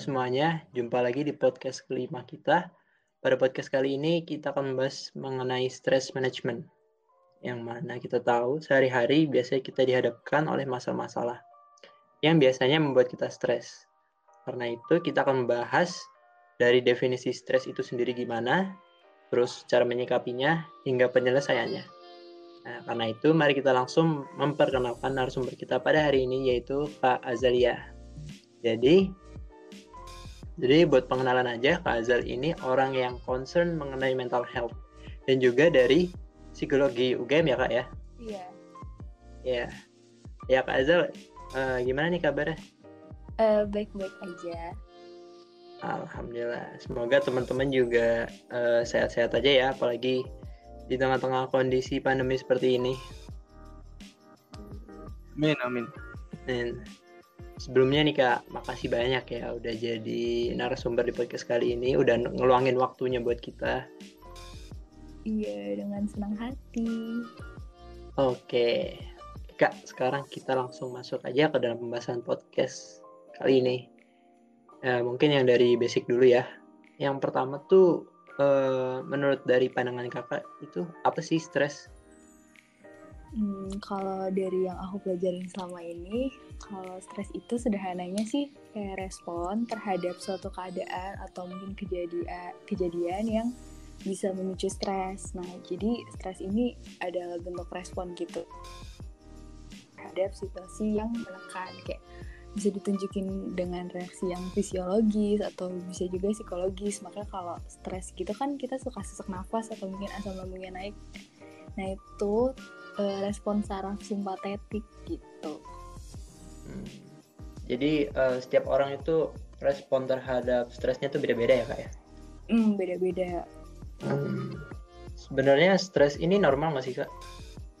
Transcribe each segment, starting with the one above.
semuanya, jumpa lagi di podcast kelima kita. Pada podcast kali ini kita akan membahas mengenai stress management. Yang mana kita tahu sehari-hari biasanya kita dihadapkan oleh masalah-masalah yang biasanya membuat kita stres. Karena itu kita akan membahas dari definisi stres itu sendiri gimana, terus cara menyikapinya hingga penyelesaiannya. Nah, karena itu mari kita langsung memperkenalkan narasumber kita pada hari ini yaitu Kak Azalia. Jadi jadi buat pengenalan aja, Kak Azal ini orang yang concern mengenai mental health dan juga dari psikologi UGM ya Kak ya? Iya. Iya. Ya Kak Azal, uh, gimana nih kabarnya? Uh, baik-baik aja. Alhamdulillah. Semoga teman-teman juga sehat sehat-sehat aja ya, apalagi di tengah-tengah kondisi pandemi seperti ini. Amin, amin. Amin. Sebelumnya nih Kak, makasih banyak ya udah jadi narasumber di podcast kali ini, udah ngeluangin waktunya buat kita. Iya, dengan senang hati. Oke. Kak, sekarang kita langsung masuk aja ke dalam pembahasan podcast kali ini. Eh, mungkin yang dari basic dulu ya. Yang pertama tuh, eh, menurut dari pandangan kakak, itu apa sih stres? Hmm, kalau dari yang aku pelajarin selama ini, kalau stres itu sederhananya sih kayak respon terhadap suatu keadaan atau mungkin kejadian kejadian yang bisa memicu stres. Nah, jadi stres ini adalah bentuk respon gitu terhadap situasi yang menekan kayak bisa ditunjukin dengan reaksi yang fisiologis atau bisa juga psikologis. Makanya kalau stres gitu kan kita suka sesak nafas atau mungkin asam lambungnya naik. Nah, itu uh, respon saraf simpatetik gitu. Hmm. Jadi uh, setiap orang itu respon terhadap stresnya tuh beda-beda ya kak ya? Hmm, beda-beda. Hmm. Sebenarnya stres ini normal nggak sih kak?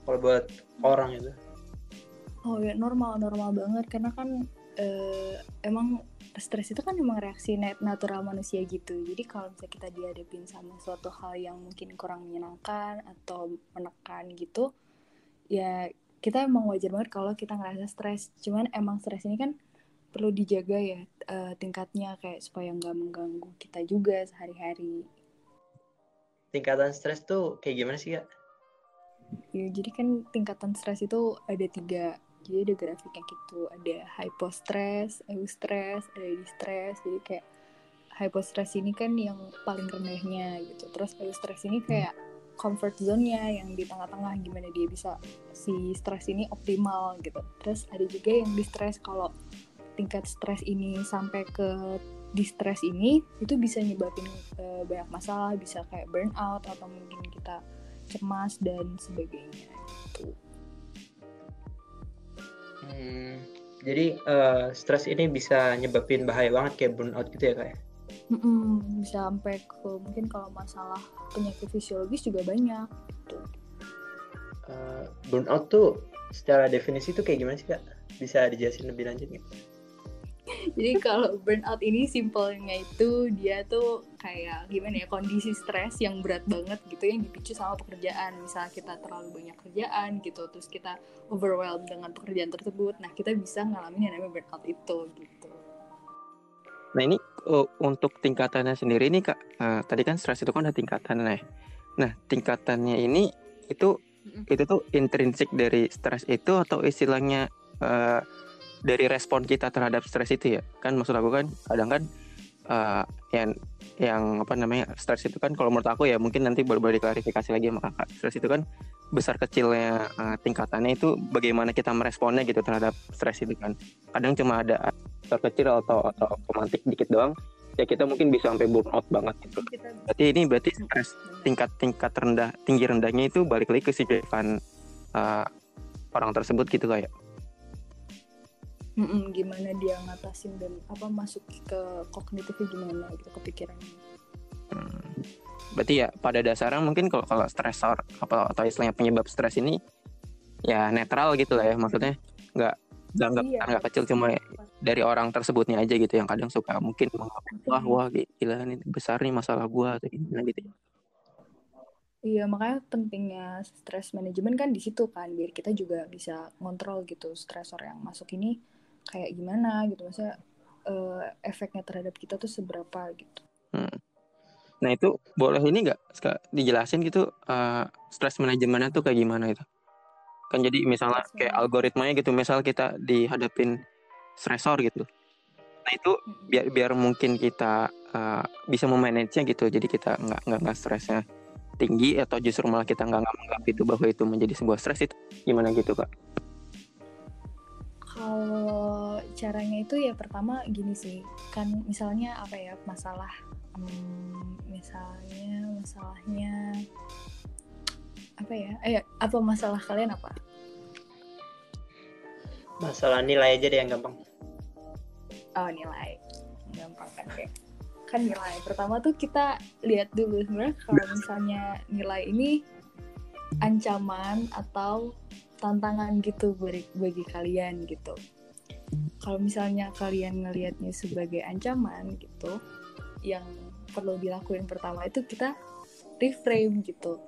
Kalau buat orang itu? Oh ya normal normal banget karena kan uh, emang stres itu kan memang reaksi natural manusia gitu. Jadi kalau misalnya kita dihadapin sama suatu hal yang mungkin kurang menyenangkan atau menekan gitu, ya kita emang wajar banget kalau kita ngerasa stres. Cuman emang stres ini kan perlu dijaga ya uh, tingkatnya kayak supaya nggak mengganggu kita juga sehari-hari. Tingkatan stres tuh kayak gimana sih kak? Ya jadi kan tingkatan stres itu ada tiga. Jadi ada grafiknya gitu ada hypostress, eustress, ada distress. Jadi kayak hypostress ini kan yang paling rendahnya gitu. Terus eustress ini kayak comfort zone-nya yang di tengah-tengah gimana dia bisa si stres ini optimal gitu. Terus ada juga yang di stres kalau tingkat stres ini sampai ke di stres ini itu bisa nyebabin uh, banyak masalah, bisa kayak burnout atau mungkin kita cemas dan sebagainya gitu. Hmm, jadi uh, stres ini bisa nyebabin bahaya banget kayak burnout gitu ya kayak? Mm-mm, bisa sampai ke mungkin kalau masalah penyakit fisiologis juga banyak gitu. Uh, burnout tuh secara definisi tuh kayak gimana sih kak? Bisa dijelasin lebih lanjut nggak? Jadi kalau burnout ini simpelnya itu dia tuh kayak gimana ya kondisi stres yang berat banget gitu yang dipicu sama pekerjaan. Misalnya kita terlalu banyak kerjaan gitu, terus kita overwhelmed dengan pekerjaan tersebut. Nah kita bisa ngalamin yang namanya burnout itu gitu. Nah ini uh, untuk tingkatannya sendiri nih kak, uh, tadi kan stres itu kan ada tingkatannya. Nah tingkatannya ini itu mm-hmm. itu tuh intrinsik dari stres itu atau istilahnya uh, dari respon kita terhadap stres itu ya? Kan maksud aku kan kadang kan uh, yang yang apa namanya stres itu kan kalau menurut aku ya mungkin nanti baru boleh diklarifikasi lagi sama kakak. Stres itu kan besar kecilnya uh, tingkatannya itu bagaimana kita meresponnya gitu terhadap stres itu kan. Kadang cuma ada terkecil atau atau romantik dikit doang ya kita mungkin bisa sampai burnout banget gitu. Berarti ini berarti stres tingkat tingkat rendah tinggi rendahnya itu balik lagi ke signifikan uh, orang tersebut gitu kayak Mm-mm, gimana dia ngatasin dan apa masuk ke kognitifnya gimana gitu kepikirannya? Hmm berarti ya pada dasarnya mungkin kalau kalau stresor apa atau istilahnya penyebab stres ini ya netral gitu lah ya maksudnya nggak nggak iya. nggak kecil cuma dari orang tersebutnya aja gitu yang kadang suka mungkin wah wah gila ini besar nih masalah gua atau gimana gitu ya. Iya makanya pentingnya stress manajemen kan di situ kan biar kita juga bisa ngontrol gitu stresor yang masuk ini kayak gimana gitu maksudnya uh, efeknya terhadap kita tuh seberapa gitu. Hmm. Nah itu boleh ini nggak dijelasin gitu uh, stress manajemennya tuh kayak gimana itu? Kan jadi misalnya kayak algoritmanya gitu, misal kita dihadapin stresor gitu. Nah itu biar biar mungkin kita uh, bisa memanage gitu, jadi kita nggak nggak nggak stresnya tinggi atau justru malah kita nggak menganggap itu bahwa itu menjadi sebuah stres itu gimana gitu kak? Kalau caranya itu ya pertama gini sih kan misalnya apa ya masalah hmm, misalnya masalahnya apa ya? Eh apa masalah kalian apa? Masalah nilai aja deh yang gampang. Oh nilai. Gampang kan kayak kan nilai. Pertama tuh kita lihat dulu sebenarnya kalau misalnya nilai ini ancaman atau tantangan gitu bagi, bagi kalian gitu. Kalau misalnya kalian ngelihatnya sebagai ancaman gitu yang perlu dilakuin pertama itu kita reframe gitu.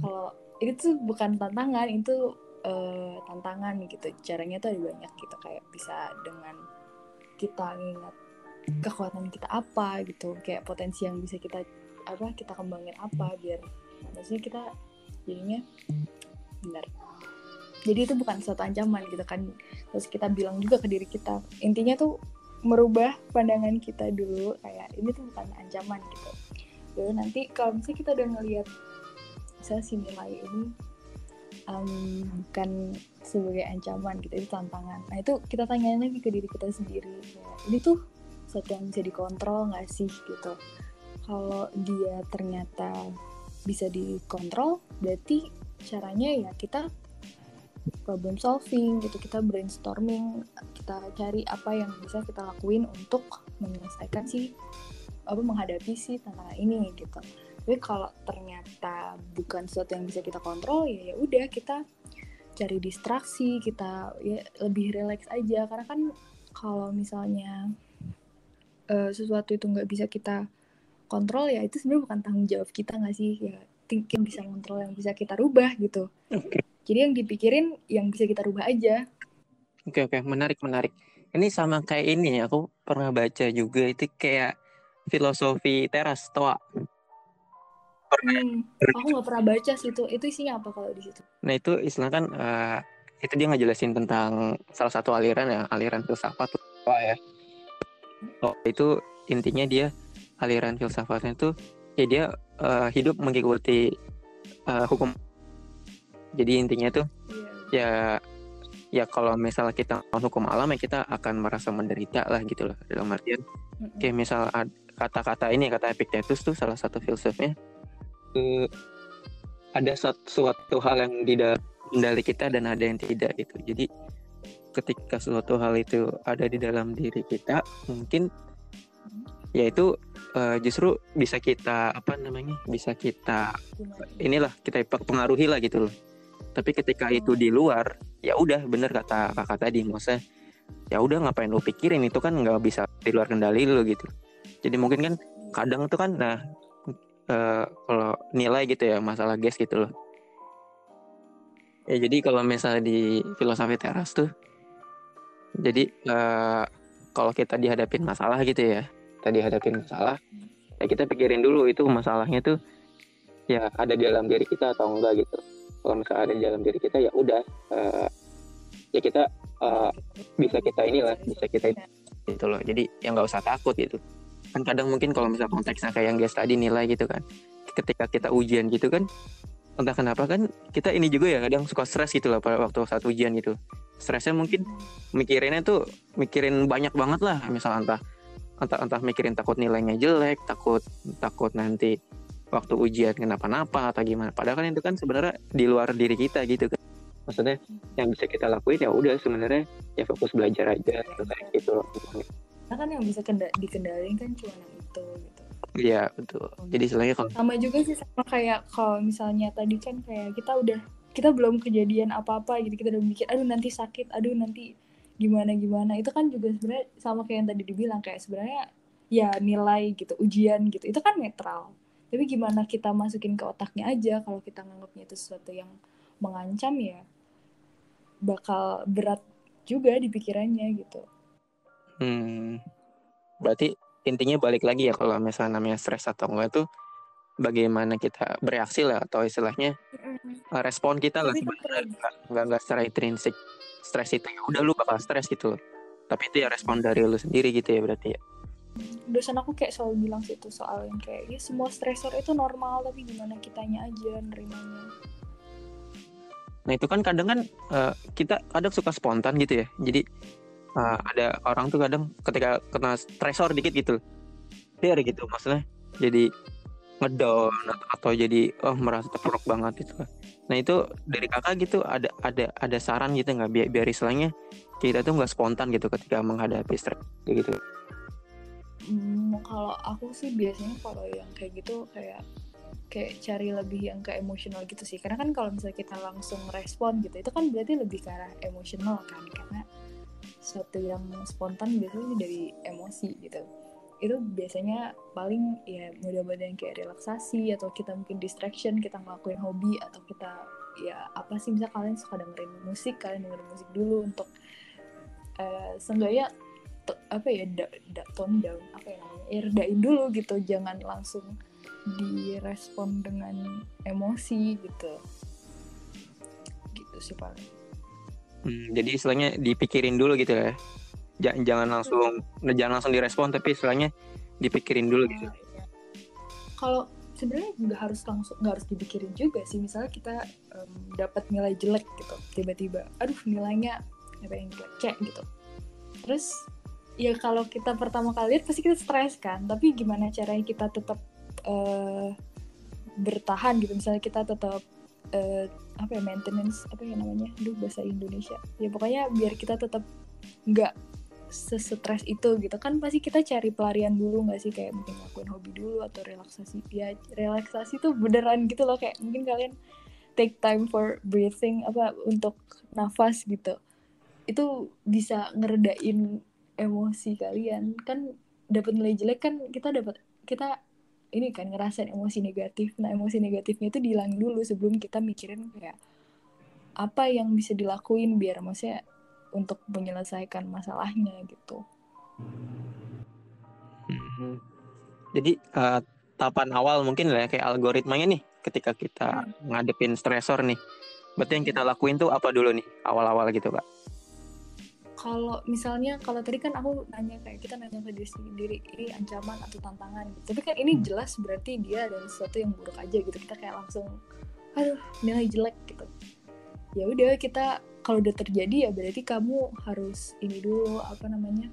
Kalau itu bukan tantangan itu uh, tantangan gitu. Caranya tuh ada banyak gitu kayak bisa dengan kita ingat kekuatan kita apa gitu kayak potensi yang bisa kita apa kita kembangin apa biar maksudnya kita jadinya benar. Jadi itu bukan suatu ancaman gitu kan. Terus kita bilang juga ke diri kita intinya tuh merubah pandangan kita dulu kayak ini tuh bukan ancaman gitu. Lalu nanti kalau misalnya kita udah ngelihat misalnya si nilai ini um, bukan sebagai ancaman gitu itu tantangan. Nah itu kita tanyain lagi ke diri kita sendiri ya, ini tuh sesuatu yang bisa dikontrol nggak sih? Gitu. Kalau dia ternyata bisa dikontrol berarti caranya ya kita problem solving gitu kita brainstorming kita cari apa yang bisa kita lakuin untuk menyelesaikan si apa menghadapi si tantangan ini gitu. Tapi kalau ternyata bukan sesuatu yang bisa kita kontrol ya ya udah kita cari distraksi kita ya lebih relax aja. Karena kan kalau misalnya uh, sesuatu itu nggak bisa kita kontrol ya itu sebenarnya bukan tanggung jawab kita nggak sih? Ya mungkin bisa kontrol yang bisa kita rubah gitu. Okay. jadi yang dipikirin yang bisa kita rubah aja. Oke okay, oke. Okay. menarik menarik. Ini sama kayak ini aku pernah baca juga itu kayak filosofi teras toa. Hmm, aku nggak pernah baca sih itu itu isinya apa kalau di situ? Nah itu istilah kan uh, itu dia ngejelasin tentang salah satu aliran ya aliran filsafat toa ya. Oh, itu intinya dia aliran filsafatnya itu ya dia uh, hidup mengikuti uh, hukum. Jadi intinya tuh yeah. ya ya kalau misalnya kita hukum alam ya kita akan merasa menderita lah gitu loh dalam artian mm-hmm. kayak misal kata-kata ini kata Epictetus tuh salah satu filsufnya uh, ada suatu hal yang tidak kendali kita dan ada yang tidak gitu. Jadi ketika suatu hal itu ada di dalam diri kita mungkin ya itu uh, justru bisa kita apa namanya bisa kita inilah kita pengaruhi lah gitu loh. Tapi ketika itu di luar ya udah bener kata kakak tadi maksudnya ya udah ngapain lo pikirin? Itu kan nggak bisa di luar kendali lo gitu. Jadi mungkin kan kadang tuh kan nah uh, kalau nilai gitu ya masalah gas gitu loh. Ya jadi kalau misalnya di filosofi teras tuh jadi uh, kalau kita dihadapin masalah gitu ya tadi hadapin masalah ya kita pikirin dulu itu masalahnya tuh ya ada di dalam diri kita atau enggak gitu. Kalau misalnya ada di dalam diri kita ya udah uh, ya kita uh, bisa kita inilah bisa kita itu loh. Jadi yang nggak usah takut gitu. Kan kadang mungkin kalau misalnya konteksnya kayak yang guys tadi nilai gitu kan ketika kita ujian gitu kan entah kenapa kan kita ini juga ya kadang suka stres gitu lah pada waktu saat ujian gitu. Stresnya mungkin mikirinnya tuh mikirin banyak banget lah misal entah entah entah mikirin takut nilainya jelek takut takut nanti waktu ujian kenapa-napa atau gimana. Padahal kan itu kan sebenarnya di luar diri kita gitu kan. Maksudnya yang bisa kita lakuin ya udah sebenarnya ya fokus belajar aja gitu kayak gitu loh. Karena kan yang bisa dikendalikan kan cuma yang itu gitu. Iya betul. Jadi selain kalau sama juga sih sama kayak kalau misalnya tadi kan kayak kita udah kita belum kejadian apa-apa gitu. Kita udah mikir aduh nanti sakit aduh nanti gimana gimana. Itu kan juga sebenarnya sama kayak yang tadi dibilang kayak sebenarnya ya nilai gitu ujian gitu. Itu kan netral. Tapi gimana kita masukin ke otaknya aja kalau kita nganggapnya itu sesuatu yang mengancam ya bakal berat juga di pikirannya gitu. Hmm. Berarti intinya balik lagi ya kalau misalnya namanya stres atau enggak itu bagaimana kita bereaksi lah atau istilahnya respon kita lah nggak nggak secara intrinsik stres itu ya udah lu bakal stres gitu. Tapi itu ya respon dari lu sendiri gitu ya berarti ya. Dosen aku kayak selalu bilang sih itu soal yang kayak ya semua stresor itu normal tapi gimana kitanya aja nerimanya. Nah itu kan kadang kan uh, kita kadang suka spontan gitu ya. Jadi uh, ada orang tuh kadang ketika kena stresor dikit gitu. Biar gitu maksudnya. Jadi ngedown atau, jadi oh merasa terpuruk banget gitu. Nah itu dari kakak gitu ada ada ada saran gitu nggak? Biar biar istilahnya kita tuh nggak spontan gitu ketika menghadapi stres gitu. Hmm, kalau aku sih biasanya kalau yang kayak gitu kayak kayak cari lebih yang ke emosional gitu sih. Karena kan kalau misalnya kita langsung respon gitu itu kan berarti lebih ke arah emosional kan? Karena sesuatu yang spontan biasanya dari emosi gitu itu biasanya paling ya mudah-mudahan kayak relaksasi atau kita mungkin distraction kita ngelakuin hobi atau kita ya apa sih bisa kalian suka dengerin musik kalian dengerin musik dulu untuk uh, seenggaknya apa ya da, da, tone down apa ya namanya ya redain dulu gitu jangan langsung direspon dengan emosi gitu gitu sih paling Hmm, jadi istilahnya dipikirin dulu gitu ya. Jangan jangan langsung hmm. jangan langsung direspon tapi istilahnya dipikirin dulu gitu. Kalau sebenarnya nggak harus langsung nggak harus dipikirin juga sih. Misalnya kita um, dapat nilai jelek gitu, tiba-tiba, aduh nilainya apa yang jelek cek gitu. Terus ya kalau kita pertama kali lihat pasti kita stres kan. Tapi gimana caranya kita tetap uh, bertahan gitu. Misalnya kita tetap uh, apa ya maintenance apa ya namanya duh bahasa Indonesia ya pokoknya biar kita tetap nggak sesetres itu gitu. Kan pasti kita cari pelarian dulu nggak sih? Kayak mungkin ngelakuin hobi dulu atau relaksasi. Ya relaksasi tuh beneran gitu loh. Kayak mungkin kalian take time for breathing apa untuk nafas gitu. Itu bisa ngeredain emosi kalian. Kan dapat nilai jelek kan kita dapat kita ini kan ngerasain emosi negatif. Nah emosi negatifnya itu dihilangin dulu sebelum kita mikirin kayak apa yang bisa dilakuin biar maksudnya untuk menyelesaikan masalahnya gitu hmm. jadi uh, tahapan awal mungkin lah ya, kayak algoritmanya nih ketika kita hmm. ngadepin stresor nih berarti yang kita lakuin tuh apa dulu nih awal-awal gitu pak kalau misalnya kalau tadi kan aku nanya kayak kita nanya ke diri sendiri ini ancaman atau tantangan gitu. tapi kan ini hmm. jelas berarti dia ada sesuatu yang buruk aja gitu kita kayak langsung aduh nilai jelek gitu ya udah kita kalau udah terjadi ya berarti kamu harus ini dulu apa namanya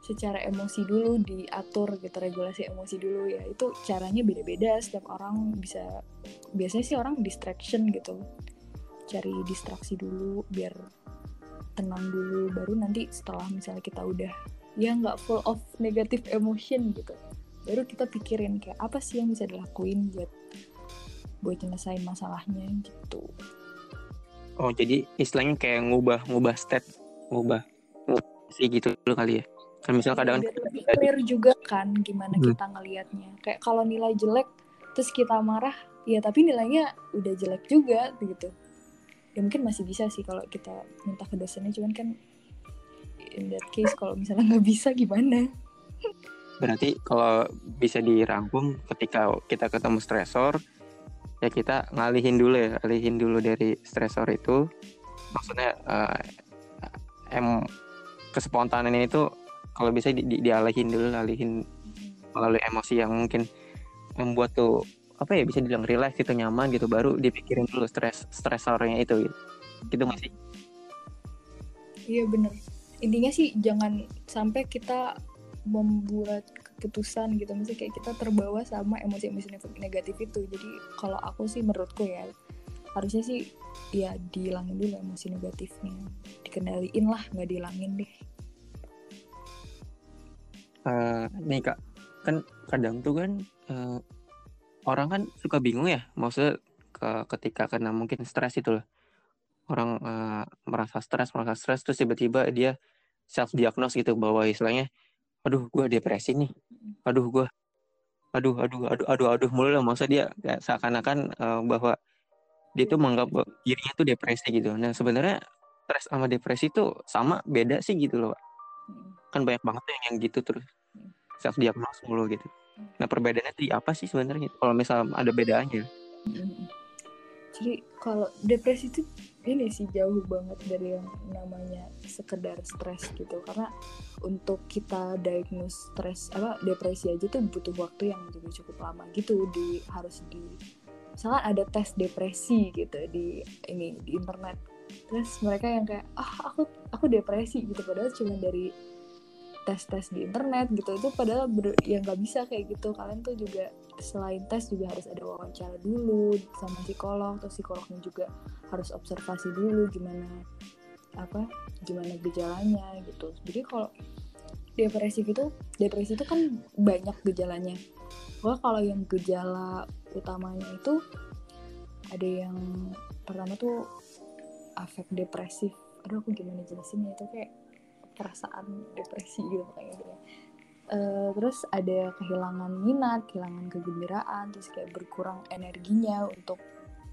secara emosi dulu diatur gitu regulasi emosi dulu ya. Itu caranya beda-beda setiap orang bisa biasanya sih orang distraction gitu. Cari distraksi dulu biar tenang dulu baru nanti setelah misalnya kita udah ya nggak full of negative emotion gitu baru kita pikirin kayak apa sih yang bisa dilakuin buat buat nyelesain masalahnya gitu oh jadi istilahnya kayak ngubah ngubah step ngubah sih gitu dulu kali ya. Kan misal kadang ya, lebih clear juga kan gimana hmm. kita ngelihatnya. Kayak kalau nilai jelek terus kita marah ya tapi nilainya udah jelek juga gitu. Ya mungkin masih bisa sih kalau kita minta ke dosennya cuman kan in that case kalau misalnya nggak bisa gimana? Berarti kalau bisa dirangkum ketika kita ketemu stresor ya kita ngalihin dulu ya alihin dulu dari stresor itu. Maksudnya uh, em kespontanan ini tuh kalau bisa di, di, dialihin dulu alihin melalui emosi yang mungkin membuat tuh apa ya bisa dibilang relax gitu nyaman gitu baru dipikirin dulu stres stresornya itu gitu. Gitu sih? Iya bener. Intinya sih jangan sampai kita membuat keputusan gitu. Misalnya kayak kita terbawa sama emosi-emosi negatif itu. Jadi kalau aku sih menurutku ya harusnya sih ya dihilangin dulu emosi negatifnya. Dikendaliin lah nggak dihilangin deh. Uh, nih kak. Kan kadang tuh kan uh, orang kan suka bingung ya. Maksudnya ke, ketika kena mungkin stres itu loh. Orang uh, merasa stres merasa stres terus tiba-tiba dia self diagnose gitu bahwa istilahnya aduh gue depresi nih aduh gue aduh aduh aduh aduh aduh mulu lah. Maksudnya dia kayak seakan-akan uh, bahwa dia tuh menganggap dirinya tuh depresi gitu. Nah sebenarnya stres sama depresi tuh sama beda sih gitu loh pak. Kan banyak banget yang yang gitu terus. Self diagnose mulu gitu. Nah perbedaannya di apa sih sebenarnya? Kalau misal ada bedanya. Jadi kalau depresi itu ini sih jauh banget dari yang namanya sekedar stres gitu. Karena untuk kita diagnose stres apa depresi aja tuh butuh waktu yang juga cukup lama gitu. Di harus di misalkan ada tes depresi gitu di ini di internet. Terus mereka yang kayak ah aku aku depresi gitu. Padahal cuma dari tes-tes di internet gitu itu padahal ber, ya nggak bisa kayak gitu. Kalian tuh juga selain tes juga harus ada wawancara dulu sama psikolog terus psikolognya juga harus observasi dulu gimana apa gimana gejalanya gitu. Jadi kalau depresi gitu depresi itu kan banyak gejalanya. Wah kalau yang gejala utamanya itu ada yang pertama tuh afek depresif. Aduh aku gimana jelasinnya? Itu kayak perasaan depresi gitu kayak gitu. Eh, terus ada kehilangan minat, kehilangan kegembiraan, terus kayak berkurang energinya untuk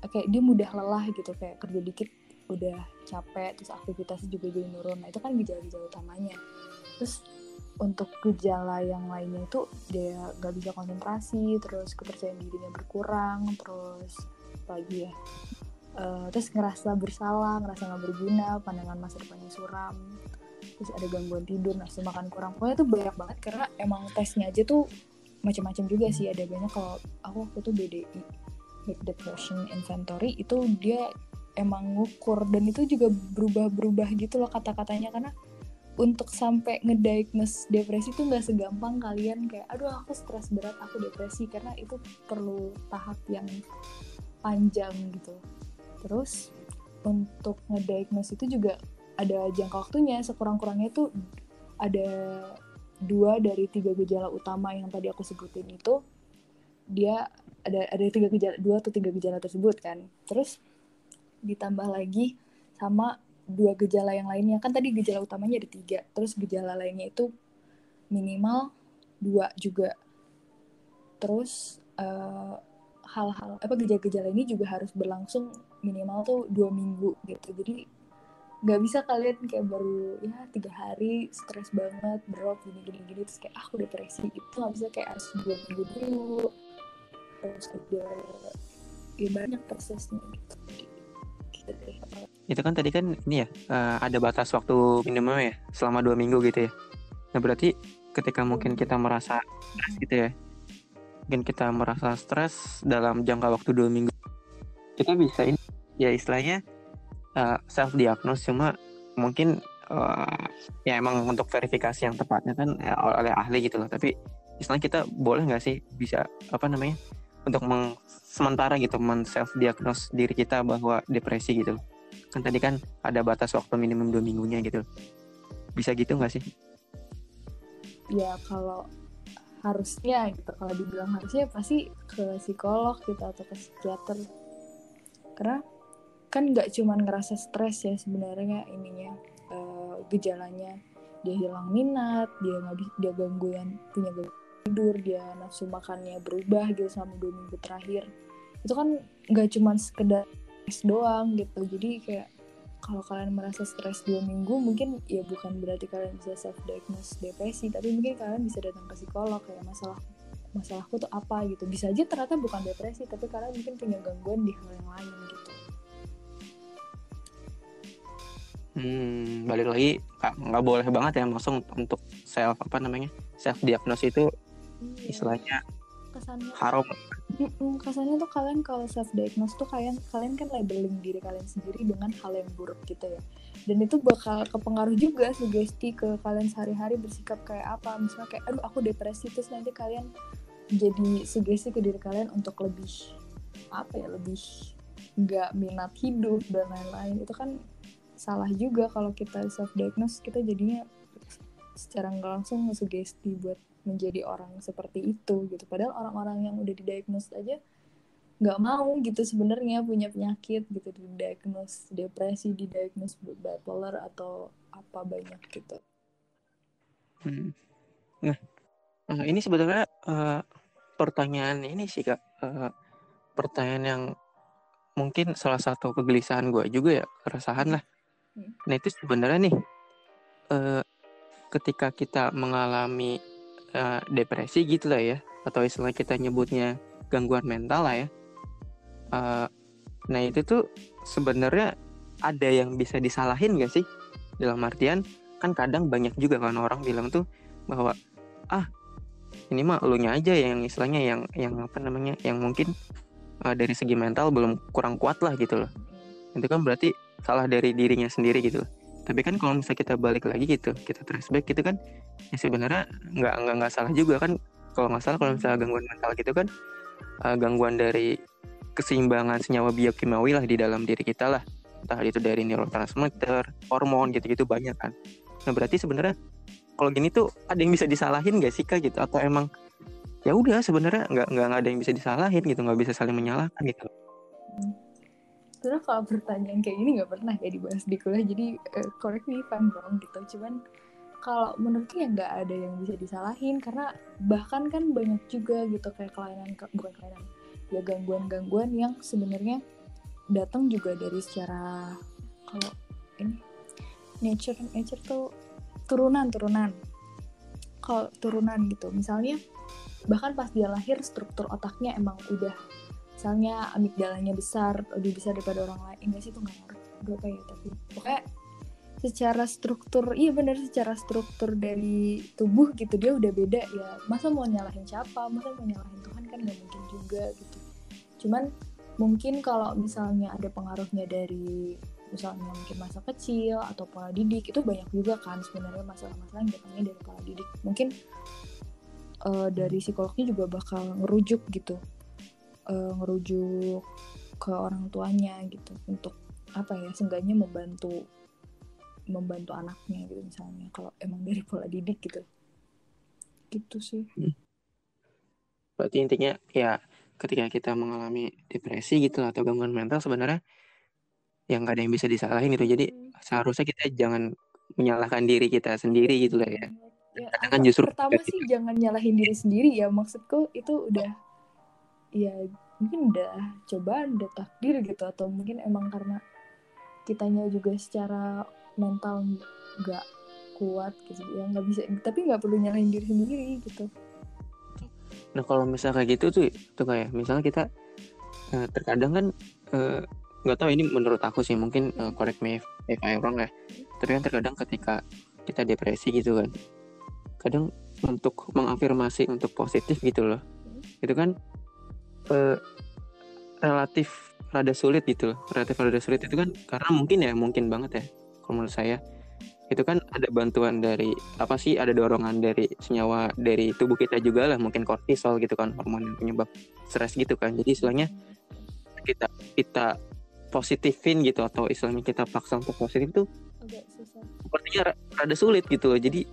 eh, kayak dia mudah lelah gitu kayak kerja dikit udah capek, terus aktivitasnya juga jadi nurun. Nah itu kan gejala-gejala utamanya. Terus untuk gejala yang lainnya itu dia nggak bisa konsentrasi, terus kepercayaan dirinya berkurang, terus lagi ya, Eh, terus ngerasa bersalah, ngerasa nggak berguna, pandangan masa depannya suram, terus ada gangguan tidur, nafsu makan kurang. Pokoknya tuh banyak banget karena emang tesnya aja tuh macam-macam juga sih. Ada banyak kalau aku waktu tuh BDI, Big Depression Inventory itu dia emang ngukur dan itu juga berubah-berubah gitu loh kata-katanya karena untuk sampai ngediagnose depresi tuh nggak segampang kalian kayak aduh aku stres berat aku depresi karena itu perlu tahap yang panjang gitu terus untuk ngediagnose itu juga ada jangka waktunya sekurang-kurangnya tuh ada dua dari tiga gejala utama yang tadi aku sebutin itu dia ada ada tiga gejala dua atau tiga gejala tersebut kan. Terus ditambah lagi sama dua gejala yang lainnya. Kan tadi gejala utamanya ada tiga terus gejala lainnya itu minimal dua juga. Terus eh, hal-hal apa gejala-gejala ini juga harus berlangsung minimal tuh dua minggu gitu. Jadi nggak bisa kalian kayak baru ya tiga hari stres banget drop gini gini gini terus kayak ah, aku depresi. Itu nggak bisa kayak harus dua minggu dulu. Terus ada ya banyak prosesnya gitu. Gitu deh. Itu kan tadi kan ini ya eh, ada batas waktu minimal ya selama dua minggu gitu ya. Nah berarti ketika mungkin kita merasa stres gitu ya mungkin kita merasa stres dalam jangka waktu dua minggu kita bisa ini ya istilahnya self diagnose cuma mungkin eh, ya emang untuk verifikasi yang tepatnya kan eh, oleh ahli gitu loh. Tapi istilahnya kita boleh nggak sih bisa apa namanya untuk meng, sementara gitu men self diagnose diri kita bahwa depresi gitu kan tadi kan ada batas waktu minimum dua minggunya gitu. Bisa gitu nggak sih? Ya kalau harusnya gitu kalau dibilang harusnya pasti ke psikolog gitu atau ke psikiater. Karena kan nggak cuman ngerasa stres ya sebenarnya ininya eh, gejalanya. Dia hilang minat dia nggak dia gangguan punya gangguan tidur dia nafsu makannya berubah gitu selama dua minggu terakhir. Itu kan nggak cuman sekedar stres doang gitu. Jadi kayak kalau kalian merasa stres dua minggu mungkin ya bukan berarti kalian bisa self diagnose depresi tapi mungkin kalian bisa datang ke psikolog kayak masalah masalahku tuh apa gitu. Bisa aja ternyata bukan depresi tapi kalian mungkin punya gangguan di hal yang lain gitu hmm, balik lagi nggak boleh banget ya langsung untuk self apa namanya self diagnose itu Iya, istilahnya kesannya haram. Kesannya tuh kalian kalau self diagnose tuh kalian kalian kan labeling diri kalian sendiri dengan hal yang buruk gitu ya. Dan itu bakal kepengaruh juga sugesti ke kalian sehari-hari bersikap kayak apa. Misalnya kayak aduh aku depresi terus nanti kalian jadi sugesti ke diri kalian untuk lebih apa ya lebih nggak minat hidup dan lain-lain. Itu kan salah juga kalau kita self diagnose kita jadinya secara nggak langsung sugesti buat menjadi orang seperti itu gitu padahal orang-orang yang udah didiagnose aja nggak mau gitu sebenarnya punya penyakit gitu didiagnose depresi didiagnose bipolar atau apa banyak gitu Hmm. Nah, eh, ini sebetulnya eh, pertanyaan ini sih kak, Eh, pertanyaan yang mungkin salah satu kegelisahan gue juga ya, keresahan lah. Nah itu sebenarnya nih, eh, ketika kita mengalami uh, depresi gitu lah ya atau istilah kita nyebutnya gangguan mental lah ya. Uh, nah itu tuh sebenarnya ada yang bisa disalahin gak sih? Dalam artian kan kadang banyak juga kan orang bilang tuh bahwa ah ini mah elunya aja yang istilahnya yang yang apa namanya yang mungkin uh, dari segi mental belum kurang kuat lah gitu loh. Itu kan berarti salah dari dirinya sendiri gitu. Tapi kan kalau misalnya kita balik lagi gitu kita flashback gitu kan ya sebenarnya nggak nggak nggak salah juga kan. Kalau nggak salah kalau misalnya gangguan mental gitu kan uh, gangguan dari keseimbangan senyawa biokimia lah di dalam diri kita lah. Entah itu dari neurotransmitter hormon gitu-gitu banyak kan. Nah berarti sebenarnya kalau gini tuh ada yang bisa disalahin gak sih kak gitu? Atau emang ya udah sebenarnya nggak nggak ada yang bisa disalahin gitu nggak bisa saling menyalahkan gitu sebenarnya kalau pertanyaan kayak gini nggak pernah kayak dibahas di kuliah jadi uh, correct me if I'm wrong gitu. Cuman kalau menurutku ya nggak ada yang bisa disalahin karena bahkan kan banyak juga gitu kayak kelainan bukan kelainan ya gangguan-gangguan yang sebenarnya datang juga dari secara kalau ini nature nature tuh turunan turunan kalau turunan gitu misalnya bahkan pas dia lahir struktur otaknya emang udah misalnya amigdalanya besar lebih besar daripada orang lain. Enggak sih itu nggak ngerti apa ya tapi pokoknya secara struktur iya benar secara struktur dari tubuh gitu dia udah beda ya masa mau nyalahin siapa masa mau nyalahin Tuhan kan nggak mungkin juga gitu. Cuman mungkin kalau misalnya ada pengaruhnya dari misalnya mungkin masa kecil atau pola didik itu banyak juga kan sebenarnya masalah-masalah yang datangnya dari pola didik. Mungkin uh, dari psikolognya juga bakal ngerujuk gitu uh, ngerujuk ke orang tuanya gitu untuk apa ya seenggaknya membantu membantu anaknya gitu misalnya kalau emang dari pola didik gitu. Gitu sih. Hmm. berarti intinya ya ketika kita mengalami depresi gitu atau gangguan mental sebenarnya yang gak ada yang bisa disalahin gitu. Jadi seharusnya kita jangan menyalahkan diri kita sendiri gitu lah ya, ya kan justru pertama sih gitu. jangan nyalahin diri sendiri ya maksudku itu udah ya mungkin udah coba udah takdir gitu atau mungkin emang karena kitanya juga secara mental nggak kuat gitu ya nggak bisa tapi nggak perlu nyalahin diri sendiri gitu. Nah kalau misalnya kayak gitu tuh tuh kayak misalnya kita uh, terkadang kan uh, nggak tahu ini menurut aku sih mungkin uh, correct me if, if I'm wrong ya tapi kan terkadang ketika kita depresi gitu kan kadang untuk mengafirmasi untuk positif gitu loh. Itu kan uh, relatif rada sulit gitu loh. Relatif rada sulit itu kan karena mungkin ya mungkin banget ya kalau menurut saya. Itu kan ada bantuan dari apa sih ada dorongan dari senyawa dari tubuh kita juga lah. Mungkin kortisol gitu kan hormon yang penyebab stres gitu kan. Jadi istilahnya kita kita positifin gitu atau istilahnya kita paksa untuk positif tuh sepertinya rada sulit gitu loh. Jadi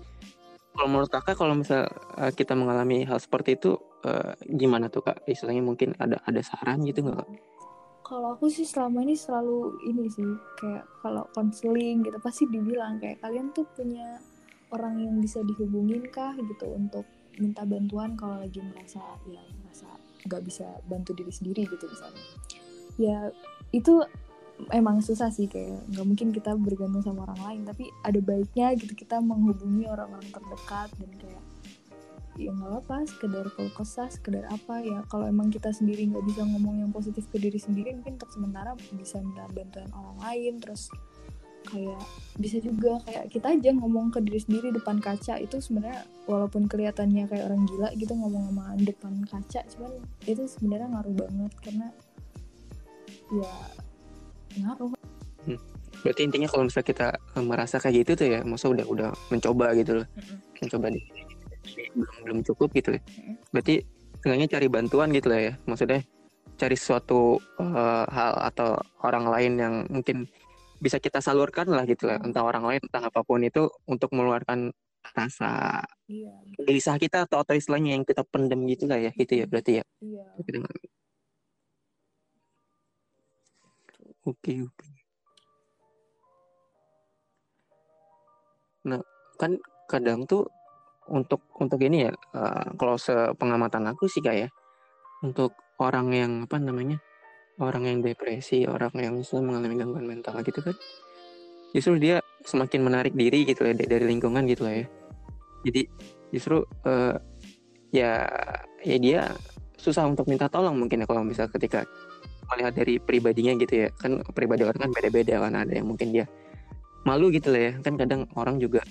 kalau menurut kakak kalau misal uh, kita mengalami hal seperti itu uh, gimana tuh kak? Istilahnya mungkin ada ada saran gitu nggak kak? Kalau aku sih selama ini selalu ini sih kayak kalau konseling gitu pasti dibilang kayak kalian tuh punya orang yang bisa dihubungin kah? gitu untuk minta bantuan kalau lagi merasa ya merasa nggak bisa bantu diri sendiri gitu misalnya. Ya itu emang susah sih kayak nggak mungkin kita bergantung sama orang lain tapi ada baiknya gitu kita menghubungi orang-orang terdekat dan kayak ya nggak apa sekedar kalau kesah sekedar apa ya kalau emang kita sendiri nggak bisa ngomong yang positif ke diri sendiri mungkin untuk sementara bisa minta bantuan orang lain terus kayak bisa juga kayak kita aja ngomong ke diri sendiri depan kaca itu sebenarnya walaupun kelihatannya kayak orang gila gitu ngomong sama depan kaca cuman itu sebenarnya ngaruh banget karena ya ngaruh hmm. berarti intinya kalau misalnya kita eh, merasa kayak gitu tuh ya masa udah udah mencoba gitu loh mm-hmm. mencoba nih belum belum cukup gitu ya mm-hmm. berarti setengahnya cari bantuan gitu lah ya maksudnya cari suatu uh, hal atau orang lain yang mungkin bisa kita salurkan lah gitu lah entah orang lain entah apa pun itu untuk mengeluarkan rasa iya. gelisah kita atau atau istilahnya yang kita pendem gitu lah ya gitu ya berarti ya iya. Oke, oke. Nah, kan kadang tuh untuk untuk ini ya, uh, kalau sepengamatan aku sih kayak ya, untuk orang yang apa namanya, orang yang depresi, orang yang mengalami gangguan mental gitu kan, justru dia semakin menarik diri gitu ya dari lingkungan gitu lah ya. jadi justru uh, ya ya dia susah untuk minta tolong mungkin ya kalau bisa ketika melihat dari pribadinya gitu ya. Kan pribadi orang kan beda-beda kan ada yang mungkin dia malu gitu lah ya. Kan kadang orang juga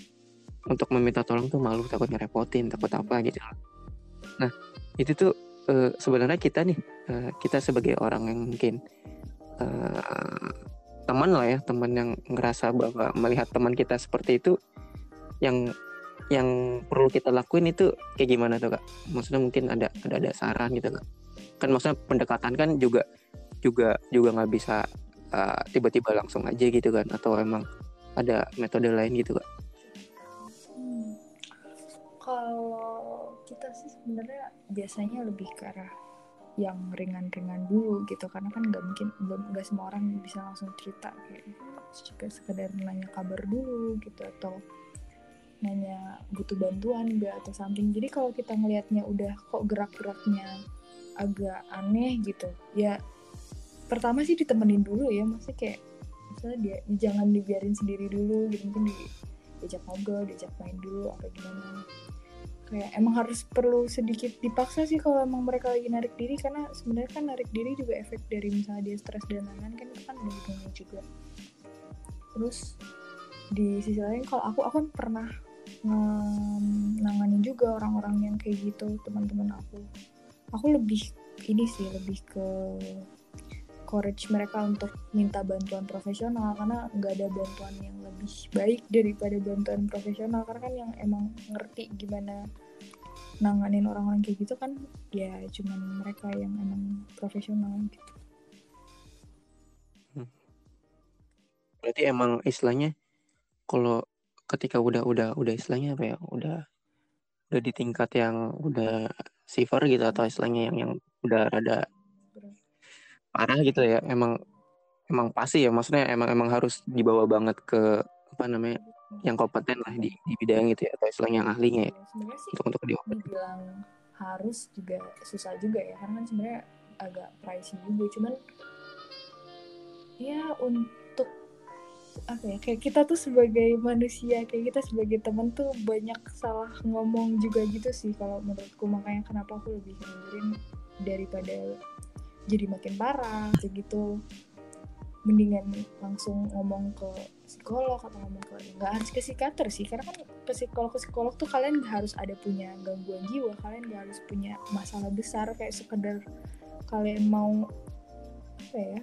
untuk meminta tolong tuh malu takut ngerepotin takut apa gitu. Nah itu tuh uh, sebenarnya kita nih uh, kita sebagai orang yang mungkin uh, teman lah ya teman yang ngerasa bahwa melihat teman kita seperti itu yang yang perlu kita lakuin itu kayak gimana tuh kak? Maksudnya mungkin ada ada ada saran gitu kak? Kan maksudnya pendekatan kan juga juga juga nggak bisa tiba tiba-tiba langsung aja gitu kan atau emang ada metode lain gitu kak? Hmm. kalau kita sih sebenarnya biasanya lebih ke arah yang ringan-ringan dulu gitu karena kan nggak mungkin belum nggak semua orang bisa langsung cerita kayak juga sekedar nanya kabar dulu gitu atau nanya butuh bantuan nggak atau something. Jadi kalau kita ngelihatnya udah kok gerak-geraknya agak aneh gitu ya pertama sih ditemenin dulu ya maksudnya kayak misalnya dia jangan dibiarin sendiri dulu gitu mungkin di, diajak ngobrol diajak main dulu apa gimana. Kayak emang harus perlu sedikit dipaksa sih kalau emang mereka lagi narik diri karena sebenarnya kan narik diri juga efek dari misalnya dia stres dan lain-lain kan itu kan ada hubungannya juga. Terus di sisi lain kalau aku aku kan pernah nanganin juga orang-orang yang kayak gitu teman-teman aku. Aku lebih ini sih lebih ke courage mereka untuk minta bantuan profesional karena nggak ada bantuan yang lebih baik daripada bantuan profesional karena kan yang emang ngerti gimana nanganin orang-orang kayak gitu kan ya cuman mereka yang emang profesional gitu. Hmm. Berarti emang istilahnya kalau ketika udah udah udah istilahnya apa ya udah udah di tingkat yang udah silver gitu atau istilahnya yang yang udah rada parah gitu ya emang emang pasti ya maksudnya emang emang harus dibawa banget ke apa namanya yang kompeten lah di, di bidang itu ya atau istilahnya yang ahlinya ya sebenarnya sih untuk untuk dibilang harus juga susah juga ya karena kan sebenarnya agak pricey juga cuman ya untuk apa ya kayak kita tuh sebagai manusia kayak kita sebagai teman tuh banyak salah ngomong juga gitu sih kalau menurutku makanya kenapa aku lebih nganjurin daripada jadi makin parah gitu. Mendingan langsung ngomong ke psikolog atau ngomong ke nggak harus ke psikiater sih karena kan ke psikolog ke psikolog tuh kalian nggak harus ada punya gangguan jiwa kalian nggak harus punya masalah besar kayak sekedar kalian mau apa ya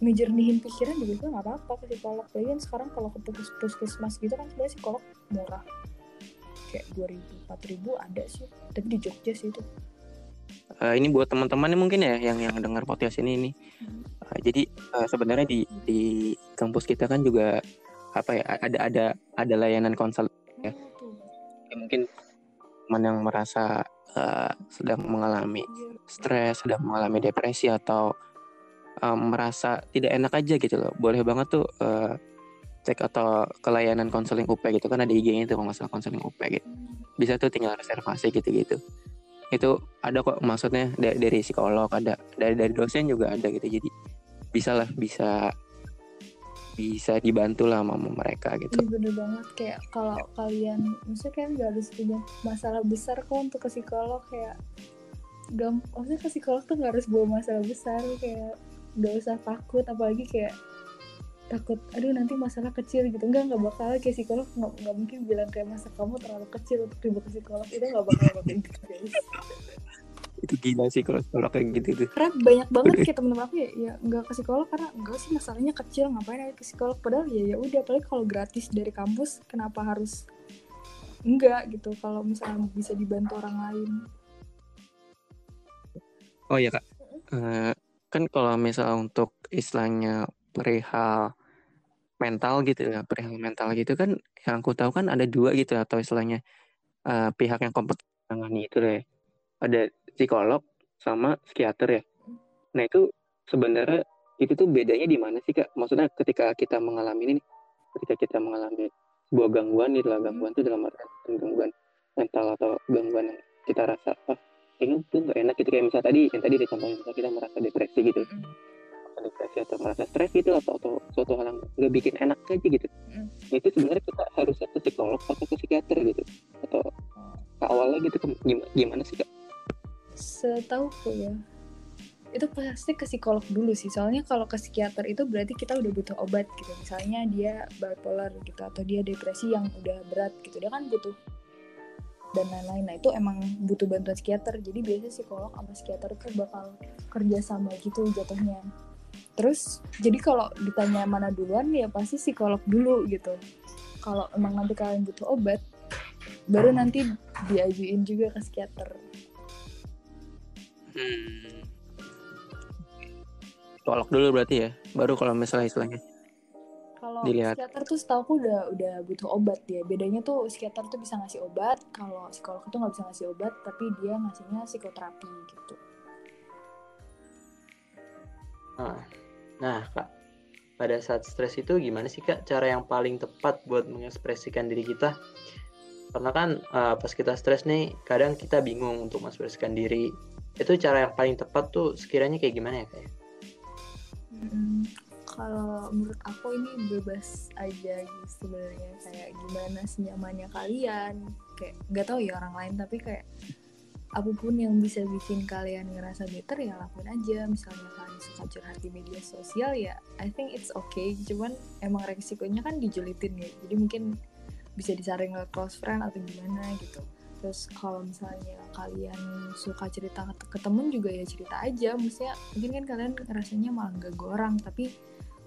ngejernihin pikiran juga nggak apa-apa ke psikolog. Lagian sekarang kalau ke puskesmas gitu kan sebenarnya psikolog murah. Kayak dua ribu empat ribu ada sih tapi di Jogja sih itu uh, ini buat teman-teman mungkin ya yang yang dengar podcast ini ini. Uh, jadi uh, sebenarnya di di kampus kita kan juga apa ya ada ada ada layanan konsul ya, ya mungkin teman yang merasa uh, sedang mengalami stres sedang mengalami depresi atau uh, merasa tidak enak aja gitu loh. Boleh banget tuh uh, cek atau ke layanan konseling UP gitu kan ada IG-nya itu kalau masalah konseling UP gitu. Bisa tuh tinggal reservasi gitu-gitu itu ada kok maksudnya dari, dari psikolog ada dari dari dosen juga ada gitu jadi bisa lah bisa bisa dibantu lah sama mereka gitu. Iya bener banget kayak kalau kalian maksudnya kan gak harus punya masalah besar kok untuk ke psikolog kayak gam maksudnya ke psikolog tuh gak harus bawa masalah besar kayak gak usah takut apalagi kayak takut aduh nanti masalah kecil gitu. Enggak nggak bakal. Kayak psikolog nggak nggak mungkin bilang kayak masa kamu terlalu kecil untuk dibawa ke psikolog? Itu nggak bakal kayak gitu guys. Itu gila sih kalau psikolog kayak gitu tuh. Karena banyak banget kayak temen-temen aku ya ya nggak ke psikolog karena enggak sih masalahnya kecil ngapain ada ke psikolog? Padahal ya ya udah apalagi kalau gratis dari kampus kenapa harus enggak gitu? Kalau misalnya bisa dibantu orang lain. Oh iya kak. Uh, kan kalau misalnya untuk istilahnya perihal mental gitu ya perihal mental gitu kan yang aku tahu kan ada dua gitu atau istilahnya uh, pihak yang kompeten menangani itu deh. Ada psikolog sama psikiater ya. Nah itu sebenarnya itu tuh bedanya di mana sih kak? Maksudnya ketika kita mengalami ini ketika kita mengalami sebuah gangguan itu lah gangguan itu dalam arti gangguan mental atau gangguan yang kita rasa ah ini tuh gak enak gitu. Kayak misalnya tadi yang tadi dicontohin misalnya kita merasa depresi gitu depresi atau merasa stres gitu atau atau suatu hal yang nggak bikin enak aja gitu Mm. itu sebenarnya kita harusnya ke psikolog atau ke psikiater gitu atau ke awalnya gitu ke- gimana, gimana sih kak? Setauku ya, itu pasti ke psikolog dulu sih. Soalnya kalau ke psikiater itu berarti kita udah butuh obat gitu. Misalnya dia bipolar gitu atau dia depresi yang udah berat gitu. Dia kan butuh dan lain-lain. Nah itu emang butuh bantuan psikiater. Jadi biasanya psikolog sama psikiater tuh bakal kerja sama gitu jatuhnya. Terus jadi kalau ditanya mana duluan ya pasti psikolog dulu gitu. Kalau emang nanti kalian butuh obat, baru nanti diajuin juga ke psikiater. Hmm. Tolak dulu berarti ya, baru kalau misalnya istilahnya. Kalau Dilihat. psikiater tuh setahu aku udah udah butuh obat ya. Bedanya tuh psikiater tuh bisa ngasih obat, kalau psikolog itu nggak bisa ngasih obat, tapi dia ngasihnya psikoterapi gitu. Nah, nah kak, pada saat stres itu gimana sih kak cara yang paling tepat buat mengekspresikan diri kita? Karena kan eh, pas kita stres nih, kadang kita bingung untuk mengekspresikan diri. Itu cara yang paling tepat tuh sekiranya kayak gimana ya kak? Mm, kalau menurut aku ini bebas aja gitu sebenarnya kayak gimana senyamannya kalian kayak nggak tahu ya orang lain tapi kayak apa pun yang bisa bikin kalian ngerasa better ya lakuin aja. Misalnya kalian suka curhat di media sosial ya I think it's okay. Cuman emang resikonya kan dijulitin ya. Jadi mungkin bisa disaring ke close friend atau gimana gitu. Terus kalau misalnya kalian suka cerita ke, temen juga ya cerita aja. Maksudnya mungkin kan kalian rasanya malah gak orang tapi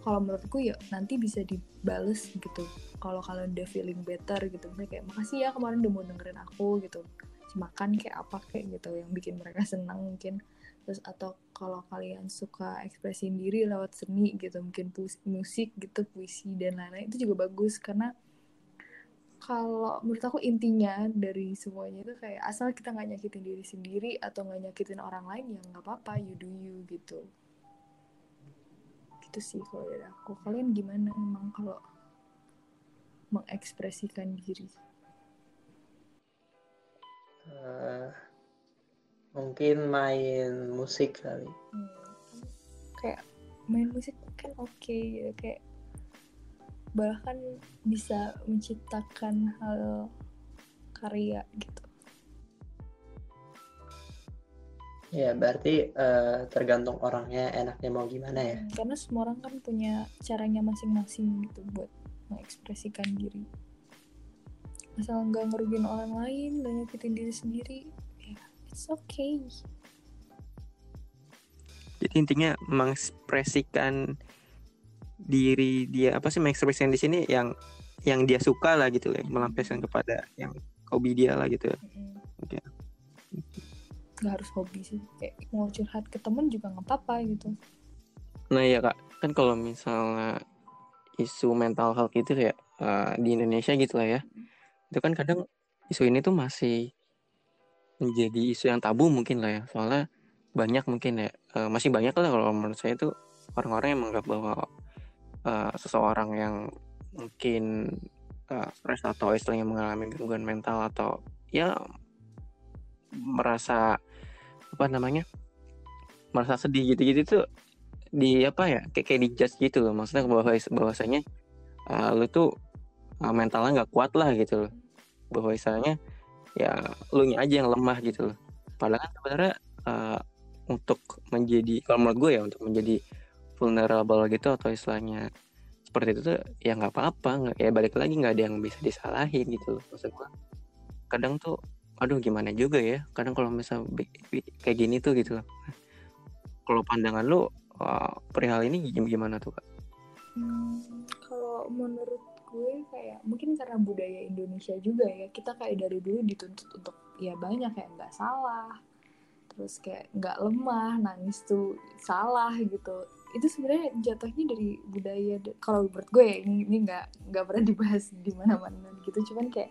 kalau menurutku ya nanti bisa dibales gitu. Kalau kalian udah feeling better gitu. Misalnya kayak makasih ya kemarin udah mau dengerin aku gitu makan kayak apa kayak gitu yang bikin mereka senang mungkin. Terus atau kalau kalian suka ekspresiin diri lewat seni gitu mungkin pus- musik gitu puisi dan lain-lain itu juga bagus. Karena kalau menurut aku intinya dari semuanya itu kayak asal kita nggak nyakitin diri sendiri atau nggak nyakitin orang lain ya nggak apa-apa you do you gitu. Gitu sih kalau dari aku. Kalian gimana emang kalau mengekspresikan diri Eh, mungkin main musik kali. Hmm, kayak main musik kan oke gitu kayak bahkan bisa menciptakan hal karya gitu Ya berarti eh, tergantung orangnya enaknya mau gimana ya. Hmm, karena semua orang kan punya caranya masing-masing gitu buat mengekspresikan diri asal nggak ngerugiin orang lain dan nyakitin diri sendiri. Ya it's okay. Jadi intinya mengekspresikan diri dia apa sih mengekspresikan di sini yang yang dia suka lah gitu ya, melampiaskan kepada yang hobi dia lah gitu ya. Mm-mm. Oke. nggak harus hobi sih kayak mau curhat ke temen juga nggak apa-apa gitu. Nah iya kak, kan kalau misalnya isu mental health gitu ya eh, di Indonesia gitu lah ya, itu kan kadang isu ini tuh masih menjadi isu yang tabu mungkin lah ya, soalnya banyak mungkin ya, eh, masih banyak lah kalau menurut saya tuh orang-orang yang menganggap bahwa eh, seseorang yang mungkin stres atau istilahnya mengalami gangguan mental atau ya merasa apa namanya merasa sedih gitu-gitu tuh di apa ya kayak kayak dijudge gitu loh. Maksudnya bahwa bahwasanya uh, lu tuh uh, mentalnya nggak kuat lah gitu loh bahwa istilahnya ya lu nya aja yang lemah gitu loh. Padahal kan sebenarnya uh, untuk menjadi kalau menurut gue ya untuk menjadi vulnerable gitu atau istilahnya seperti itu tuh ya nggak apa-apa nggak ya balik lagi nggak ada yang bisa disalahin gitu loh. Maksud gue kadang tuh aduh gimana juga ya kadang kalau misal kayak gini tuh gitu loh. Kalau pandangan lu uh, perihal ini gim- gimana tuh kak? Hmm, kalau menurut gue kayak mungkin karena budaya Indonesia juga ya kita kayak dari dulu dituntut untuk ya banyak kayak nggak salah terus kayak nggak lemah nangis tuh salah gitu. Itu sebenarnya jatuhnya dari budaya da- kalau menurut gue ya ini ini nggak nggak pernah dibahas di mana-mana gitu. Cuman kayak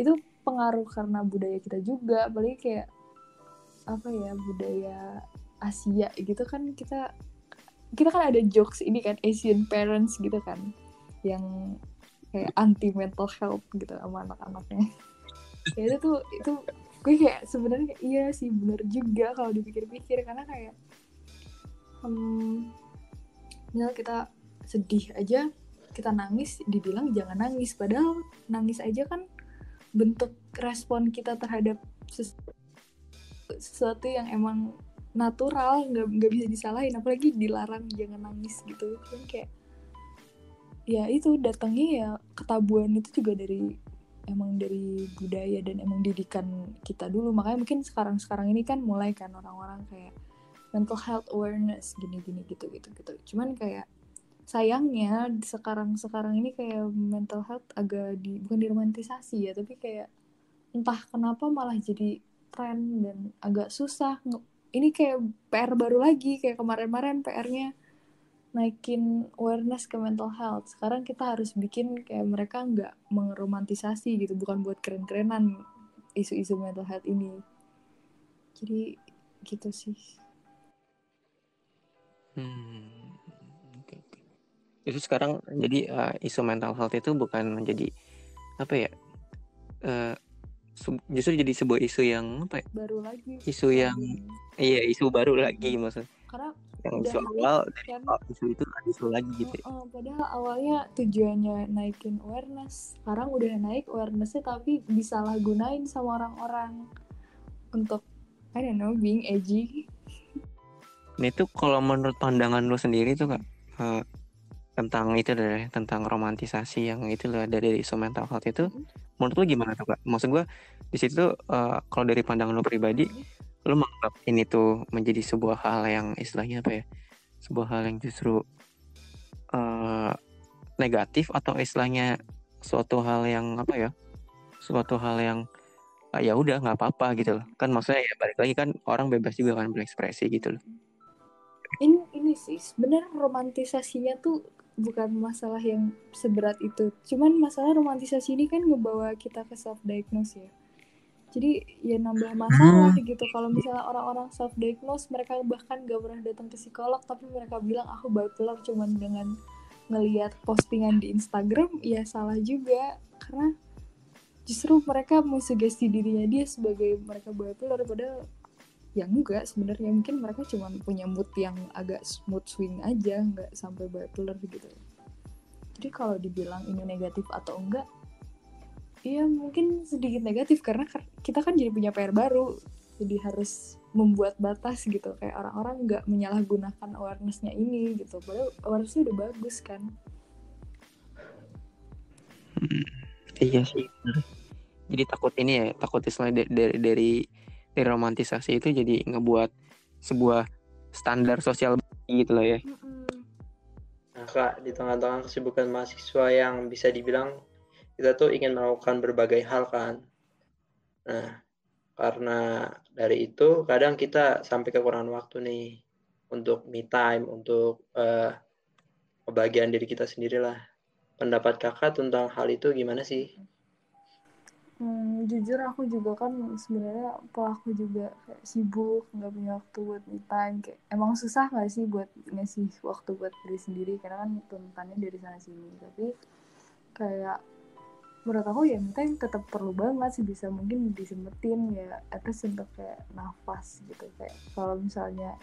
itu pengaruh karena budaya kita juga apalagi kayak apa ya budaya Asia gitu kan kita kita kan ada jokes ini kan Asian parents gitu kan yang kayak anti mental health gitu sama anak-anaknya. Ya itu tuh itu gue kayak sebenarnya iya sih bener juga kalau dipikir-pikir. Karena kayak hmm, misal kita sedih aja kita nangis dibilang jangan nangis. Padahal nangis aja kan bentuk respon kita terhadap sesu sesuatu yang emang natural nggak nggak bisa disalahin. Apalagi dilarang jangan nangis gitu. Kan kayak ya itu datangnya ya ketabuhan itu juga dari emang dari budaya dan emang didikan kita dulu. Makanya mungkin sekarang sekarang ini kan mulai kan orang-orang kayak mental health awareness gini-gini gitu gitu gitu cuman kayak sayangnya sekarang sekarang ini kayak mental health agak di bukan diromantisasi ya tapi kayak entah kenapa malah jadi tren dan agak susah ini kayak PR baru lagi kayak kemarin-kemarin PR-nya naikin awareness ke mental health. Sekarang kita harus bikin kayak mereka nggak mengromantisasi gitu bukan buat keren-kerenan isu-isu mental health ini. Jadi gitu sih. Hmm itu sekarang jadi uh, isu mental health itu bukan menjadi apa ya uh, justru jadi sebuah isu yang apa ya? Baru lagi. Isu yang iya isu baru lagi maksud karena yang isu awal kan, isu itu isu lagi gitu uh, uh, padahal awalnya tujuannya naikin awareness sekarang udah naik awarenessnya tapi disalahgunain sama orang-orang untuk I don't know being edgy ini tuh kalau menurut pandangan lu sendiri tuh kak uh, tentang itu deh tentang romantisasi yang itu loh dari isu mental health itu mm-hmm. menurut lu gimana tuh kak? Maksud gue di situ uh, kalau dari pandangan lu pribadi mm-hmm. Lu menganggap ini tuh menjadi sebuah hal yang istilahnya apa ya? Sebuah hal yang justru uh, negatif atau istilahnya suatu hal yang apa ya? Suatu hal yang uh, ya udah nggak apa-apa gitu loh. Kan maksudnya ya balik lagi kan orang bebas juga kan berekspresi gitu loh. Ini ini sih sebenarnya romantisasinya tuh bukan masalah yang seberat itu cuman masalah romantisasi ini kan ngebawa kita ke self diagnose ya jadi ya nambah masalah hmm. gitu. Kalau misalnya orang-orang self diagnose mereka bahkan gak pernah datang ke psikolog tapi mereka bilang aku bipolar cuman dengan ngelihat postingan di Instagram. Ya salah juga. Karena justru mereka mensugesti dirinya dia sebagai mereka bipolar padahal ya enggak sebenarnya. Mungkin mereka cuma punya mood yang agak smooth swing aja nggak sampai bipolar gitu. Jadi kalau dibilang ini negatif atau enggak ya mungkin sedikit negatif karena kita kan jadi punya PR baru. Jadi harus membuat batas gitu. Kayak orang-orang nggak menyalahgunakan awarenessnya ini gitu. Padahal awarenessnya udah bagus kan. Hmm, iya sih jadi takut ini ya takut istilahnya dari, dari, dari romantisasi itu jadi ngebuat sebuah standar sosial gitu loh ya. Nah kak, di tengah-tengah kesibukan mahasiswa yang bisa dibilang kita tuh ingin melakukan berbagai hal kan. Nah, karena dari itu kadang kita sampai kekurangan waktu nih untuk me time, untuk uh, kebahagiaan diri kita sendirilah. Pendapat kakak tentang hal itu gimana sih? Hmm, jujur aku juga kan sebenarnya pelaku juga kayak sibuk nggak punya waktu buat me time kayak emang susah nggak sih buat ngasih waktu buat diri sendiri karena kan tuntutannya dari sana sini tapi kayak menurut aku ya time tetap perlu banget sih bisa mungkin disempetin ya atas untuk kayak nafas gitu. Kayak kalau misalnya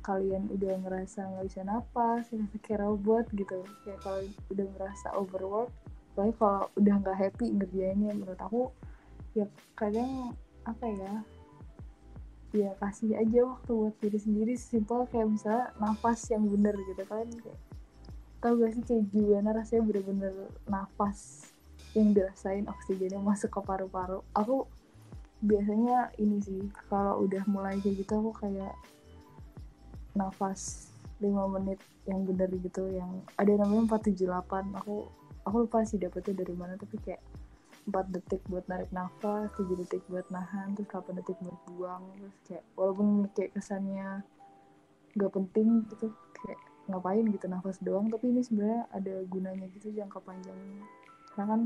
kalian udah ngerasa nggak bisa nafas kayak robot gitu. Kayak kalau udah ngerasa overwork apalagi kalau udah nggak happy ngerjainnya menurut aku ya kadang apa ya ya kasih aja waktu buat diri sendiri. Simpel kayak misalnya nafas yang bener gitu kan kayak tau gak sih kayak gimana rasanya bener-bener nafas yang dirasain oksigennya masuk ke paru-paru. Aku biasanya ini sih kalau udah mulai kayak gitu aku kayak nafas 5 menit yang bener gitu yang ada namanya 478 aku aku lupa sih dapetnya dari mana tapi kayak 4 detik buat narik nafas 7 detik buat nahan terus 8 detik buat buang terus kayak walaupun kayak kesannya gak penting gitu kayak ngapain gitu nafas doang tapi ini sebenarnya ada gunanya gitu jangka panjang karena kan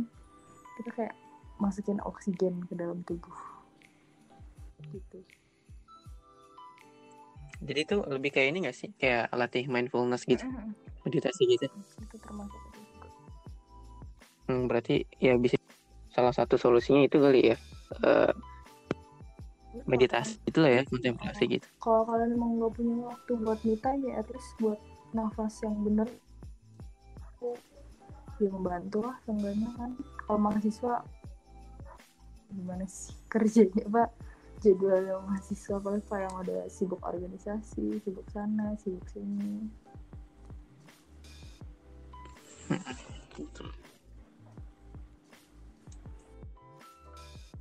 kita kayak masukin oksigen ke dalam tubuh. Gitu. Jadi itu lebih kayak ini gak sih? Kayak latih mindfulness gitu? Meditasi gitu? Itu termasuk Hmm, berarti ya bisa salah satu solusinya itu kali ya uh, meditasi itulah ya kontemplasi gitu. Kalau kalian emang nggak punya waktu buat me time ya terus buat nafas yang bener ya membantu lah seenggaknya kan. Kalau mahasiswa gimana sih kerjanya pak? Jadwalnya mahasiswa apalagi pak yang ada sibuk organisasi sibuk sana sibuk sini?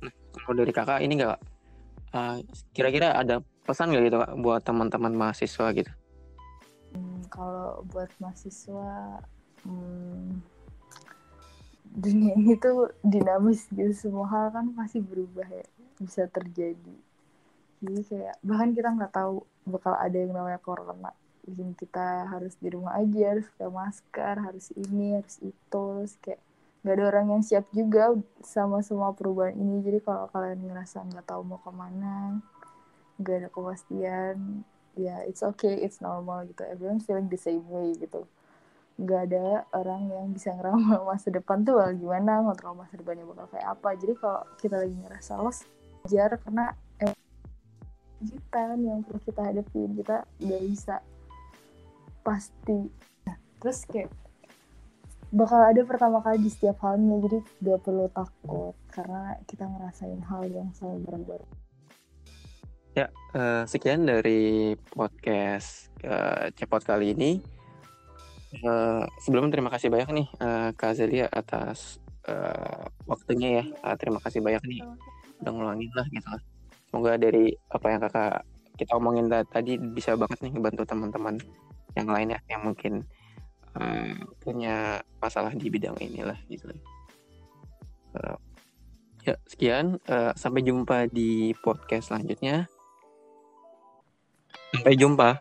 Nah, kalau dari kakak ini nggak uh, kira-kira ada pesan nggak gitu kak buat teman-teman mahasiswa gitu? Hmm, kalau buat mahasiswa hmm, dunia ini tuh dinamis gitu. Semua hal kan pasti berubah ya. Bisa terjadi. Jadi kayak bahkan kita nggak tahu bakal ada yang namanya corona. Bikin kita harus di rumah aja harus pakai masker harus ini harus itu. Terus kayak nggak ada orang yang siap juga sama semua perubahan ini. Jadi kalau kalian ngerasa nggak tahu mau ke mana nggak ada kepastian ya it's okay it's normal gitu. Everyone feeling the same way gitu nggak ada orang yang bisa ngeramal masa depan tuh well, gimana? Ngontrol masa depannya bakal kayak apa? Jadi kalau kita lagi ngerasa los ajar karena kita yang perlu kita hadapin kita nggak bisa pasti. Nah, terus kayak bakal ada pertama kali di setiap halnya jadi gak perlu takut karena kita ngerasain hal yang sangat baru-baru ya uh, sekian dari podcast uh, cepot kali ini uh, sebelum terima kasih banyak nih uh, Kak Zelia atas uh, waktunya ya uh, terima kasih banyak nih udah ngulangin lah gitu lah semoga dari apa yang kakak kita omongin tadi bisa banget nih bantu teman-teman yang lainnya yang mungkin uh, punya masalah di bidang inilah gitu. Uh, ya sekian uh, sampai jumpa di podcast selanjutnya. Sampai jumpa.